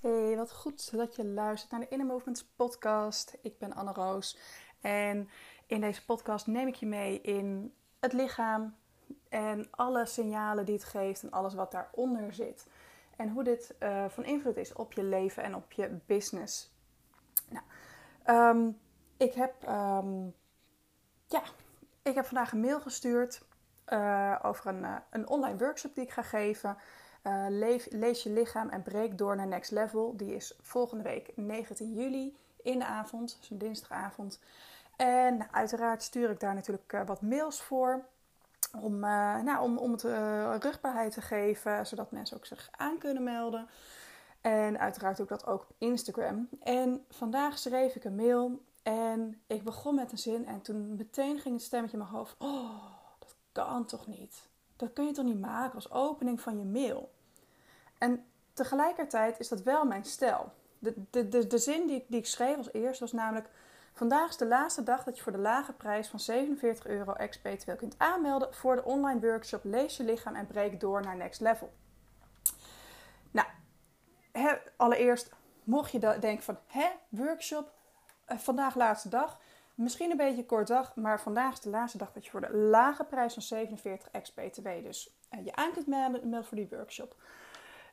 Hey, wat goed dat je luistert naar de Inner Movements podcast. Ik ben Anne Roos en in deze podcast neem ik je mee in het lichaam en alle signalen die het geeft en alles wat daaronder zit. En hoe dit uh, van invloed is op je leven en op je business. Nou, um, ik, heb, um, ja, ik heb vandaag een mail gestuurd uh, over een, uh, een online workshop die ik ga geven. Leef, lees je lichaam en breek door naar next level. Die is volgende week 19 juli in de avond, dus een dinsdagavond. En nou, uiteraard stuur ik daar natuurlijk uh, wat mails voor. Om, uh, nou, om, om het rugbaarheid te geven, zodat mensen ook zich aan kunnen melden. En uiteraard doe ik dat ook op Instagram. En vandaag schreef ik een mail en ik begon met een zin. En toen meteen ging het stemmetje in mijn hoofd. Oh, dat kan toch niet? Dat kun je toch niet maken als opening van je mail? En tegelijkertijd is dat wel mijn stijl. De, de, de, de zin die ik, die ik schreef als eerste was namelijk... Vandaag is de laatste dag dat je voor de lage prijs van 47 euro ex-BTW kunt aanmelden... voor de online workshop Lees je lichaam en breek door naar next level. Nou, allereerst, mocht je denken van... Hè, workshop, uh, vandaag laatste dag... Misschien een beetje kort dag, maar vandaag is de laatste dag dat je voor de lage prijs van 47 ex-BTW dus uh, je aan kunt melden voor die workshop.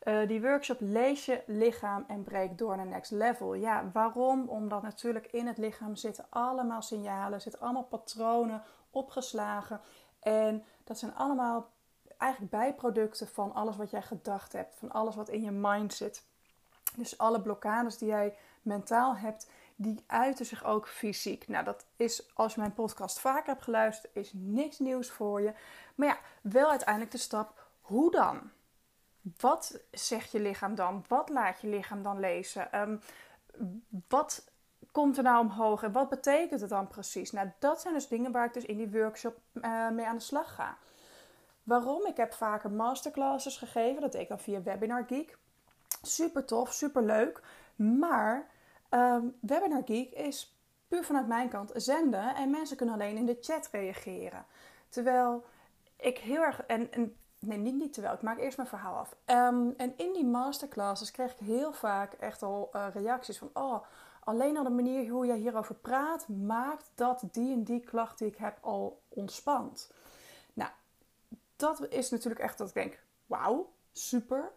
Uh, die workshop lees je lichaam en breek door naar next level. Ja, waarom? Omdat natuurlijk in het lichaam zitten allemaal signalen, zitten allemaal patronen opgeslagen. En dat zijn allemaal eigenlijk bijproducten van alles wat jij gedacht hebt, van alles wat in je mind zit. Dus alle blokkades die jij mentaal hebt, die uiten zich ook fysiek. Nou, dat is, als je mijn podcast vaker hebt geluisterd, is niks nieuws voor je. Maar ja, wel uiteindelijk de stap, hoe dan? Wat zegt je lichaam dan? Wat laat je lichaam dan lezen? Um, wat komt er nou omhoog en wat betekent het dan precies? Nou, dat zijn dus dingen waar ik dus in die workshop uh, mee aan de slag ga. Waarom? Ik heb vaker masterclasses gegeven. Dat deed ik dan via Webinar Geek. Super tof, super leuk. Maar um, Webinar Geek is puur vanuit mijn kant zenden en mensen kunnen alleen in de chat reageren. Terwijl ik heel erg. En, en nee, niet, niet terwijl. Ik maak eerst mijn verhaal af. Um, en in die masterclasses kreeg ik heel vaak echt al uh, reacties van: Oh, alleen al de manier hoe jij hierover praat, maakt dat die en die klacht die ik heb al ontspant. Nou, dat is natuurlijk echt dat ik denk: Wauw, super.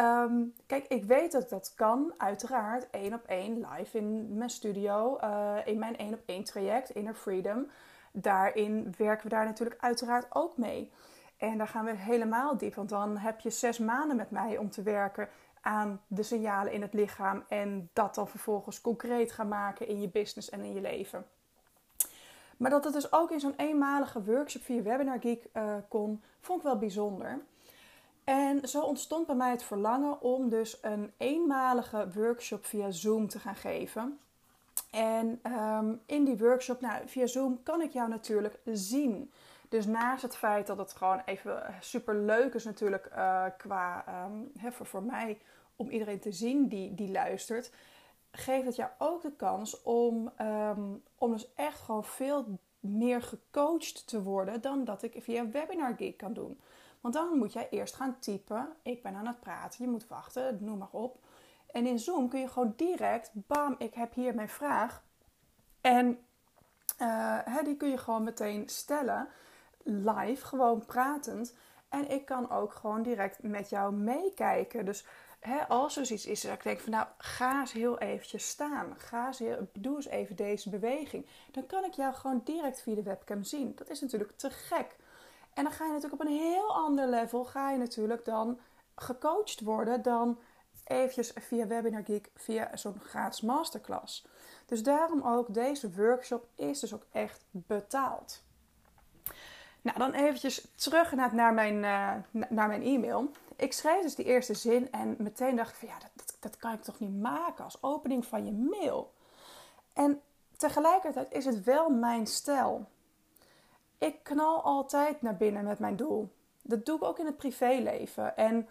Um, kijk, ik weet dat dat kan, uiteraard, één op één live in mijn studio, uh, in mijn één op één traject, Inner Freedom. Daarin werken we daar natuurlijk uiteraard ook mee. En daar gaan we helemaal diep, want dan heb je zes maanden met mij om te werken aan de signalen in het lichaam en dat dan vervolgens concreet gaan maken in je business en in je leven. Maar dat het dus ook in zo'n eenmalige workshop via Webinar Geek uh, kon, vond ik wel bijzonder. En zo ontstond bij mij het verlangen om dus een eenmalige workshop via Zoom te gaan geven. En um, in die workshop, nou, via Zoom kan ik jou natuurlijk zien. Dus naast het feit dat het gewoon even super leuk is natuurlijk uh, qua um, voor, voor mij om iedereen te zien die, die luistert, geeft het jou ook de kans om, um, om dus echt gewoon veel meer gecoacht te worden dan dat ik via Webinar Geek kan doen. Want dan moet jij eerst gaan typen. Ik ben aan het praten, je moet wachten, noem maar op. En in Zoom kun je gewoon direct, bam, ik heb hier mijn vraag. En uh, die kun je gewoon meteen stellen live, gewoon pratend. En ik kan ook gewoon direct met jou meekijken. Dus hè, als er iets is dat ik denk van nou, ga eens heel eventjes staan. Ga eens heel, doe eens even deze beweging. Dan kan ik jou gewoon direct via de webcam zien. Dat is natuurlijk te gek. En dan ga je natuurlijk op een heel ander level, ga je natuurlijk dan gecoacht worden dan eventjes via Webinar Geek, via zo'n gratis masterclass. Dus daarom ook deze workshop is dus ook echt betaald. Nou, dan eventjes terug naar, naar, mijn, uh, naar mijn e-mail. Ik schreef dus die eerste zin en meteen dacht ik van ja, dat, dat, kan ik toch niet maken als opening van je mail. En tegelijkertijd is het wel mijn stijl. Ik knal altijd naar binnen met mijn doel. Dat doe ik ook in het privéleven. En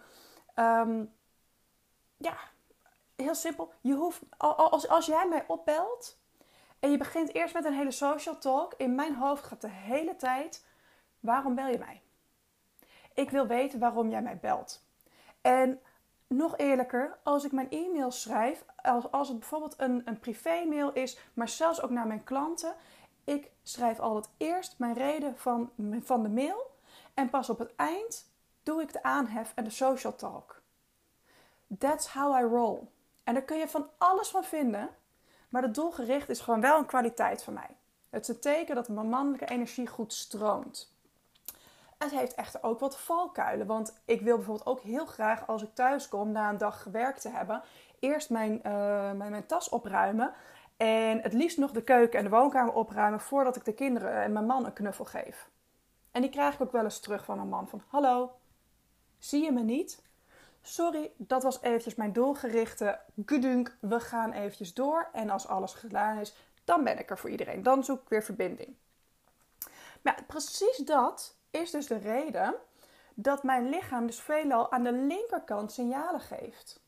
um, ja, heel simpel. Je hoeft, als, als jij mij opbelt en je begint eerst met een hele social talk, in mijn hoofd gaat de hele tijd Waarom bel je mij? Ik wil weten waarom jij mij belt. En nog eerlijker, als ik mijn e-mail schrijf, als, als het bijvoorbeeld een, een privé-mail is, maar zelfs ook naar mijn klanten, ik schrijf altijd eerst mijn reden van, van de mail en pas op het eind doe ik de aanhef en de social talk. That's how I roll. En daar kun je van alles van vinden, maar de doelgericht is gewoon wel een kwaliteit van mij. Het is een teken dat mijn mannelijke energie goed stroomt. Het heeft echter ook wat valkuilen. Want ik wil bijvoorbeeld ook heel graag als ik thuis kom na een dag gewerkt te hebben, eerst mijn, uh, mijn, mijn, tas opruimen. En het liefst nog de keuken en de woonkamer opruimen voordat ik de kinderen en mijn man een knuffel geef. En die krijg ik ook wel eens terug van een man van hallo, zie je me niet? Sorry, dat was eventjes mijn doelgerichte gedunk. We gaan eventjes door. En als alles gedaan is, dan ben ik er voor iedereen. Dan zoek ik weer verbinding. Maar precies dat is dus de reden dat mijn lichaam dus veelal aan de linkerkant signalen geeft.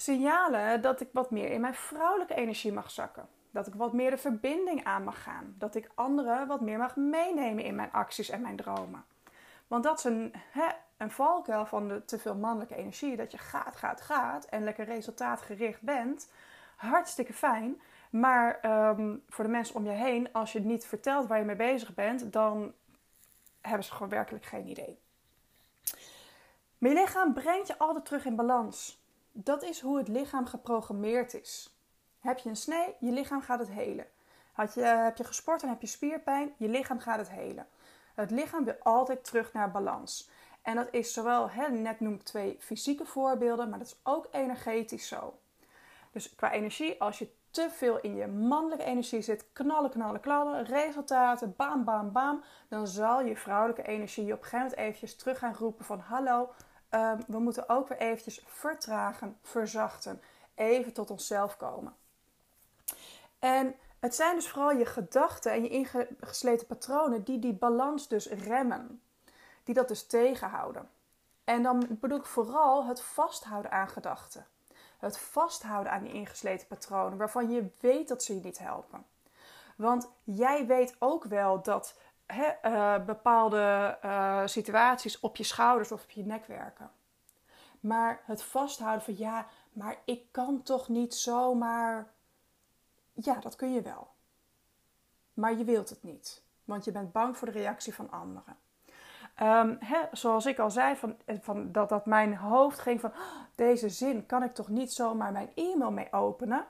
Signalen dat ik wat meer in mijn vrouwelijke energie mag zakken. Dat ik wat meer de verbinding aan mag gaan. Dat ik anderen wat meer mag meenemen in mijn acties en mijn dromen. Want dat is een, een valkuil van de te veel mannelijke energie. Dat je gaat, gaat, gaat en lekker resultaatgericht bent. Hartstikke fijn. Maar ehm, voor de mensen om je heen, als je niet vertelt waar je mee bezig bent, dan hebben ze gewoon werkelijk geen idee. Maar je lichaam brengt je altijd terug in balans. Dat is hoe het lichaam geprogrammeerd is. Heb je een snee, je lichaam gaat het helen. Had je, heb je gesport en heb je spierpijn, je lichaam gaat het helen. Het lichaam wil altijd terug naar balans. En dat is zowel, hè, net noem ik twee fysieke voorbeelden, maar dat is ook energetisch zo. Dus qua energie, als je te veel in je mannelijke energie zit, knallen, knallen, knallen, resultaten, bam, bam, bam, dan zal je vrouwelijke energie je op een gegeven moment eventjes terug gaan roepen van hallo, ehm, we moeten ook weer eventjes vertragen, verzachten, even tot onszelf komen. En het zijn dus vooral je gedachten en je ingesleten patronen die die balans dus remmen, die dat dus tegenhouden. En dan bedoel ik vooral het vasthouden aan gedachten. Het vasthouden aan die ingesleten patronen waarvan je weet dat ze je niet helpen. Want jij weet ook wel dat uh, bepaalde uh, situaties op je schouders of op je nek werken. Maar het vasthouden van ja, maar ik kan toch niet zomaar. Ja, dat kun je wel. Maar je wilt het niet, want je bent bang voor de reactie van anderen. Um, zoals ik al zei, van, van, dat, dat mijn hoofd ging van... Oh, deze zin kan ik toch niet zomaar mijn e-mail mee openen?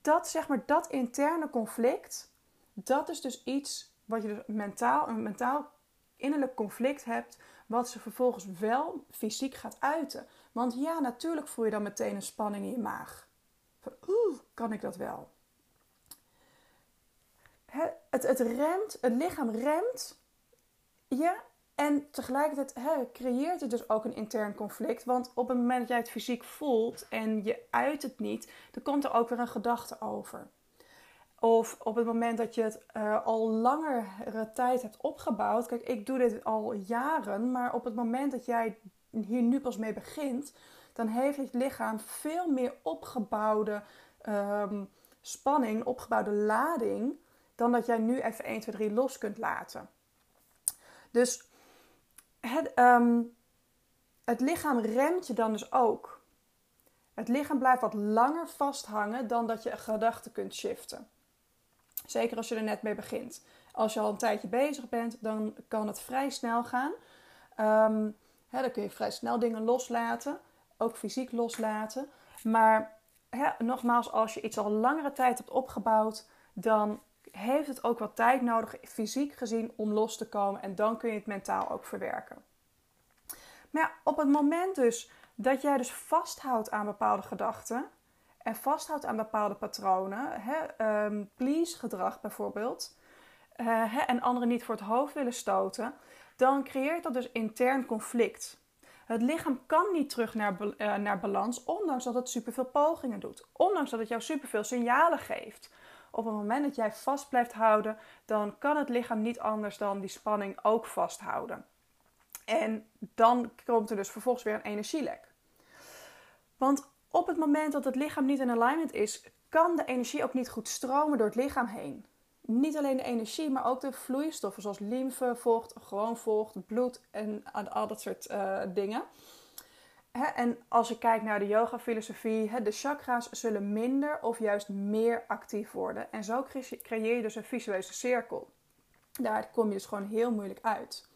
Dat, zeg maar, dat interne conflict... dat is dus iets wat je dus mentaal... een mentaal innerlijk conflict hebt... wat ze vervolgens wel fysiek gaat uiten. Want ja, natuurlijk voel je dan meteen een spanning in je maag. Oeh, kan ik dat wel? Het, het remt, het lichaam remt ja, en tegelijkertijd creëert het dus ook een intern conflict. Want op het moment dat jij het fysiek voelt en je uit het niet, dan komt er ook weer een gedachte over. Of op het moment dat je het uh, al langere tijd hebt opgebouwd. Kijk, ik doe dit al jaren, maar op het moment dat jij hier nu pas mee begint, dan heeft het lichaam veel meer opgebouwde um, spanning, opgebouwde lading, dan dat jij nu even 1, 2, 3 los kunt laten. Dus het, ehm, het lichaam remt je dan dus ook. Het lichaam blijft wat langer vasthangen dan dat je een gedachte kunt shiften. Zeker als je er net mee begint. Als je al een tijdje bezig bent, dan kan het vrij snel gaan. Um, dan kun je vrij snel dingen loslaten, ook fysiek loslaten. Maar nogmaals, als je iets al langere tijd hebt opgebouwd, dan heeft het ook wat tijd nodig, fysiek gezien, om los te komen. En dan kun je het mentaal ook verwerken. Maar op het moment dus dat jij dus vasthoudt aan bepaalde gedachten en vasthoudt aan bepaalde patronen, hè, um, please gedrag bijvoorbeeld, uh, hè, en anderen niet voor het hoofd willen stoten, dan creëert dat dus intern conflict. Het lichaam kan niet terug naar, uh, naar balans, ondanks dat het superveel pogingen doet. Ondanks dat het jou superveel signalen geeft op het moment dat jij vast blijft houden, dan kan het lichaam niet anders dan die spanning ook vasthouden. En dan komt er dus vervolgens weer een energielek. Want op het moment dat het lichaam niet in alignment is, kan de energie ook niet goed stromen door het lichaam heen. Niet alleen de energie, maar ook de vloeistoffen zoals lymfe, vocht, gewoon vocht, bloed en al dat soort uh, dingen. en als je kijkt naar de yoga-filosofie, de chakra's zullen minder of juist meer actief worden. En zo creëer je dus een visueuze cirkel. Daar kom je dus gewoon heel moeilijk uit.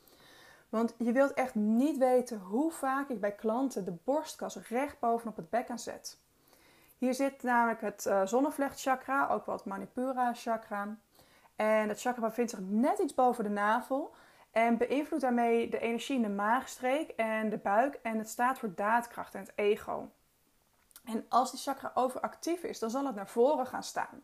Want je wilt echt niet weten hoe vaak ik bij klanten de borstkas recht bovenop het bekken zet. Hier zit namelijk het uh, zonnevlechtchakra, ook wel het Manipura chakra. En het chakra bevindt zich net iets boven de navel en beïnvloedt daarmee de energie in de maagstreek en de buik. En het staat voor daadkracht en het ego. En als die chakra overactief is, dan zal het naar voren gaan staan.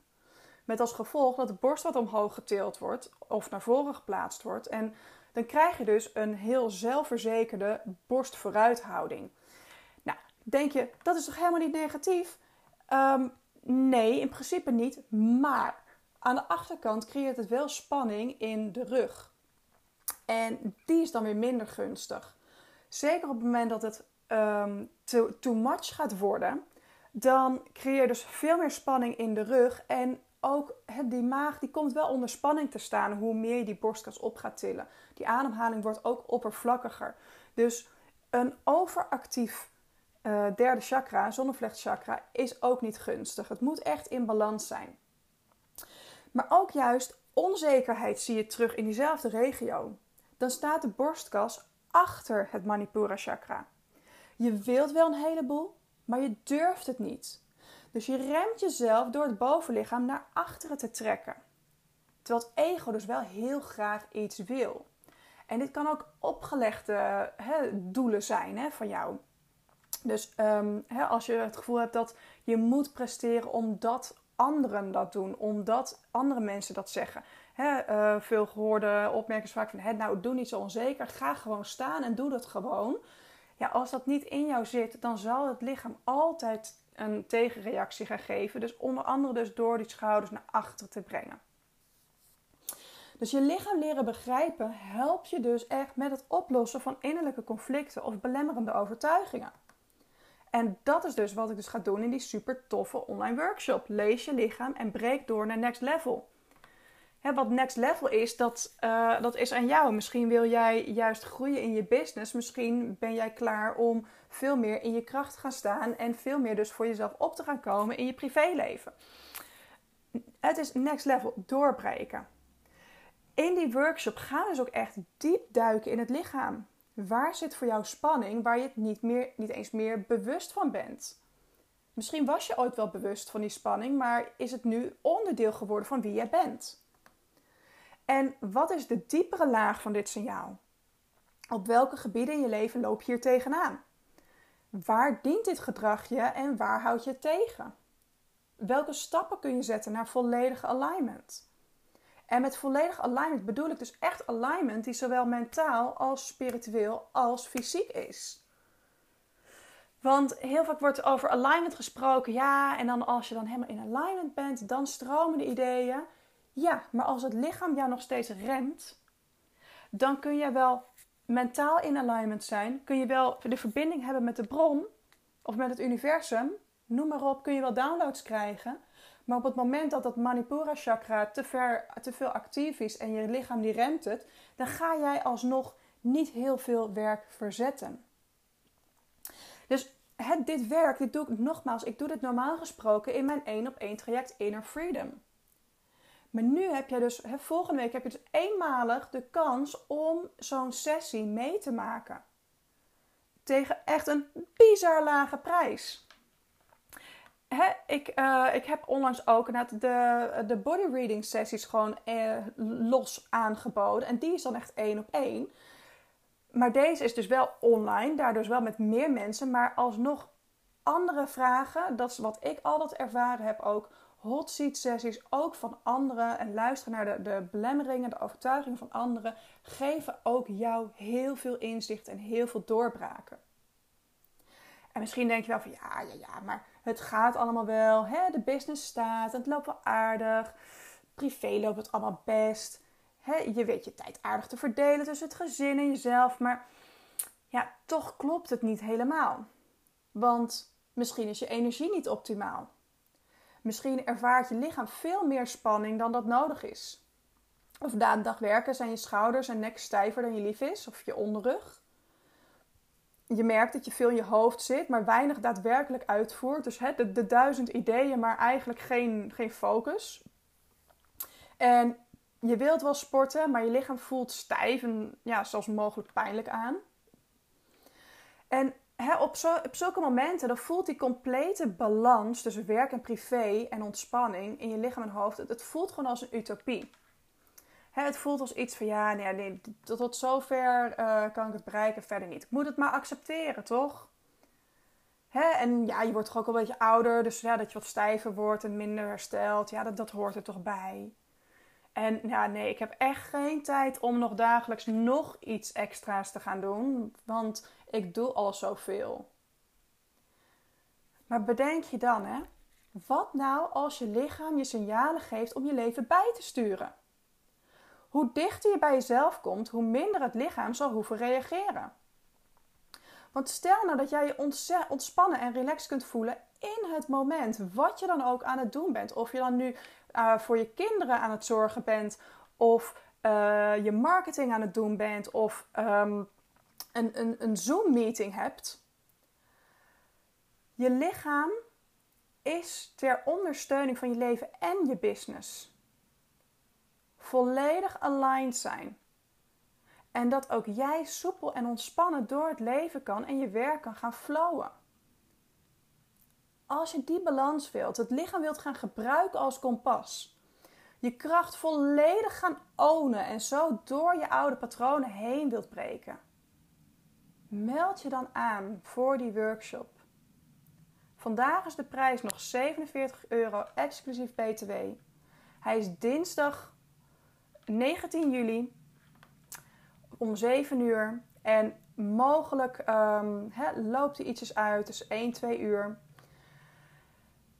Met als gevolg dat de borst wat omhoog getild wordt of naar voren geplaatst wordt. En dan krijg je dus een heel zelfverzekerde borstvooruithouding. Nou, denk je, dat is toch helemaal niet negatief? Ehm, nee, in principe niet. Maar aan de achterkant creëert het wel spanning in de rug. En die is dan weer minder gunstig. Zeker op het moment dat het um, too, too much gaat worden, dan creëer je dus veel meer spanning in de rug. En ook die maag die komt wel onder spanning te staan hoe meer je die borstkas op gaat tillen. Die ademhaling wordt ook oppervlakkiger. Dus een overactief uh, derde chakra, zonnevlechtchakra, is ook niet gunstig. Het moet echt in balans zijn. Maar ook juist onzekerheid zie je terug in diezelfde regio. Dan staat de borstkas achter het Manipura chakra. Je wilt wel een heleboel, maar je durft het niet. Dus je remt jezelf door het bovenlichaam naar achteren te trekken. Terwijl het ego dus wel heel graag iets wil. En dit kan ook opgelegde doelen zijn hè, van jou. Dus hè, als je het gevoel hebt dat je moet presteren omdat anderen dat doen, omdat andere mensen dat zeggen. Uh, veel gehoorde opmerkingen vaak van, nou doe niet zo onzeker, ga gewoon staan en doe dat gewoon. Ja, als dat niet in jou zit, dan zal het lichaam altijd een tegenreactie gaan geven. Dus onder andere dus door die schouders naar achter te brengen. Dus je lichaam leren begrijpen helpt je dus echt met het oplossen van innerlijke conflicten of belemmerende overtuigingen. En dat is dus wat ik dus ga doen in die super toffe online workshop. Lees je lichaam en breek door naar next level. wat next level is, dat, uh, dat is aan jou. Misschien wil jij juist groeien in je business. Misschien ben jij klaar om veel meer in je kracht gaan staan en veel meer dus voor jezelf op te gaan komen in je privéleven. Het is next level doorbreken. In die workshop gaan we dus ook echt diep duiken in het lichaam. Waar zit voor jou spanning waar je het niet, meer, niet eens meer bewust van bent? Misschien was je ooit wel bewust van die spanning, maar is het nu onderdeel geworden van wie jij bent? En wat is de diepere laag van dit signaal? Op welke gebieden in je leven loop je hier tegenaan? Waar dient dit gedrag je en waar houd je het tegen? Welke stappen kun je zetten naar volledige alignment? En met volledig alignment bedoel ik dus echt alignment die zowel mentaal als spiritueel als fysiek is. Want heel vaak wordt over alignment gesproken, ja, en dan als je dan helemaal in alignment bent, dan stromen de ideeën. Ja, maar als het lichaam jou nog steeds remt, dan kun je wel mentaal in alignment zijn, kun je wel de verbinding hebben met de bron of met het universum, noem maar op, kun je wel downloads krijgen. Maar op het moment dat dat Manipura chakra te, ver, te veel actief is en je lichaam die remt het, dan ga jij alsnog niet heel veel werk verzetten. Dus het, dit werk, dit doe ik nogmaals, ik doe dit normaal gesproken in mijn één op één traject Inner Freedom. Maar nu heb je dus, volgende week heb je dus eenmalig de kans om zo'n sessie mee te maken. Tegen echt een bizar lage prijs ik, uh, ik heb onlangs ook de, de body reading sessies gewoon eh, los aangeboden. En die is dan echt één op één. Maar deze is dus wel online, daardoor wel met meer mensen. Maar alsnog andere vragen, dat is wat ik altijd ervaren heb ook. Hot seat sessies, ook van anderen. En luisteren naar de, de belemmeringen, de overtuigingen van anderen. Geven ook jou heel veel inzicht en heel veel doorbraken. En misschien denk je wel van ja, ja, ja, maar het gaat allemaal wel. Hè? De business staat, het loopt wel aardig. Privé loopt het allemaal best. Hè? Je weet je tijd aardig te verdelen tussen het gezin en jezelf. Maar ja, toch klopt het niet helemaal. Want misschien is je energie niet optimaal. Misschien ervaart je lichaam veel meer spanning dan dat nodig is. Of na een dag werken zijn je schouders en nek stijver dan je lief is, of je onderrug. je merkt dat je veel in je hoofd zit, maar weinig daadwerkelijk uitvoert. Dus hè, de, de duizend ideeën, maar eigenlijk geen, geen focus. En je wilt wel sporten, maar je lichaam voelt stijf en ja, zelfs mogelijk pijnlijk aan. En op, zo, op zulke momenten dan voelt die complete balans tussen werk en privé en ontspanning in je lichaam en hoofd, het, voelt gewoon als een utopie. Het voelt als iets van ja, nee, tot, zover uh, kan ik het bereiken, verder niet. Ik moet het maar accepteren, toch? En ja, je wordt toch ook een beetje ouder, dus ja, dat je wat stijver wordt en minder herstelt, ja, dat, dat hoort er toch bij. En ja, nee, ik heb echt geen tijd om nog dagelijks nog iets extra's te gaan doen, want ik doe al zoveel. Maar bedenk je dan, hè? Wat nou als je lichaam je signalen geeft om je leven bij te sturen? Hoe dichter je bij jezelf komt, hoe minder het lichaam zal hoeven reageren. Want stel nou dat jij je ontspannen en relaxed kunt voelen in het moment, wat je dan ook aan het doen bent. Of je dan nu uh, voor je kinderen aan het zorgen bent, of uh, je marketing aan het doen bent, of um, een, een, een Zoom-meeting hebt. Je lichaam is ter ondersteuning van je leven en je business. Volledig aligned zijn. En dat ook jij soepel en ontspannen door het leven kan en je werk kan gaan flowen. Als je die balans wilt, het lichaam wilt gaan gebruiken als kompas, je kracht volledig gaan ownen en zo door je oude patronen heen wilt breken, meld je dan aan voor die workshop. Vandaag is de prijs nog 47 euro exclusief BTW. Hij is dinsdag 19 juli om 7 uur. En mogelijk um, loopt hij ietsjes uit, dus 1, 2 uur.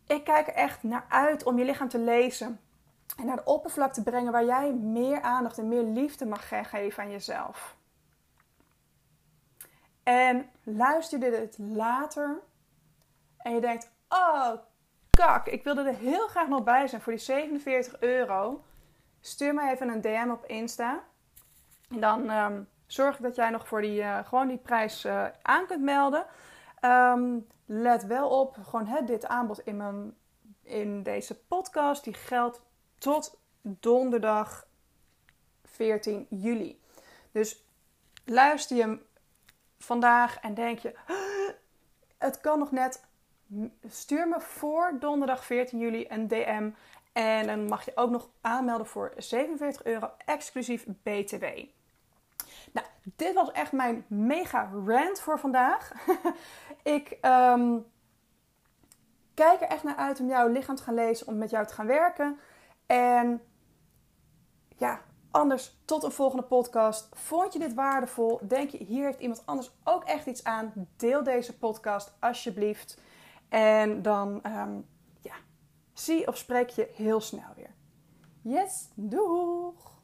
Ik kijk er echt naar uit om je lichaam te lezen. En naar de oppervlakte te brengen waar jij meer aandacht en meer liefde mag geven aan jezelf. En luister je dit later en je denkt: Oh, kak, ik wilde er heel graag nog bij zijn voor die 47 euro. Stuur mij even een DM op Insta. En dan um, zorg ik dat jij nog voor die, uh, gewoon die prijs uh, aan kunt melden. Um, let wel op, gewoon hè, dit aanbod in, mijn, in deze podcast, die geldt tot donderdag 14 juli. Dus luister je vandaag en denk je, het kan nog net, stuur me voor donderdag 14 juli een DM. En dan mag je ook nog aanmelden voor 47 euro exclusief BTW. Nou, dit was echt mijn mega rant voor vandaag. ik um, kijk er echt naar uit om jouw lichaam te gaan lezen, om met jou te gaan werken. En ja, anders tot een volgende podcast. Vond je dit waardevol? Denk je, hier heeft iemand anders ook echt iets aan? Deel deze podcast alsjeblieft. En dan um, ja, zie of spreek je heel snel weer. Yes, doeg!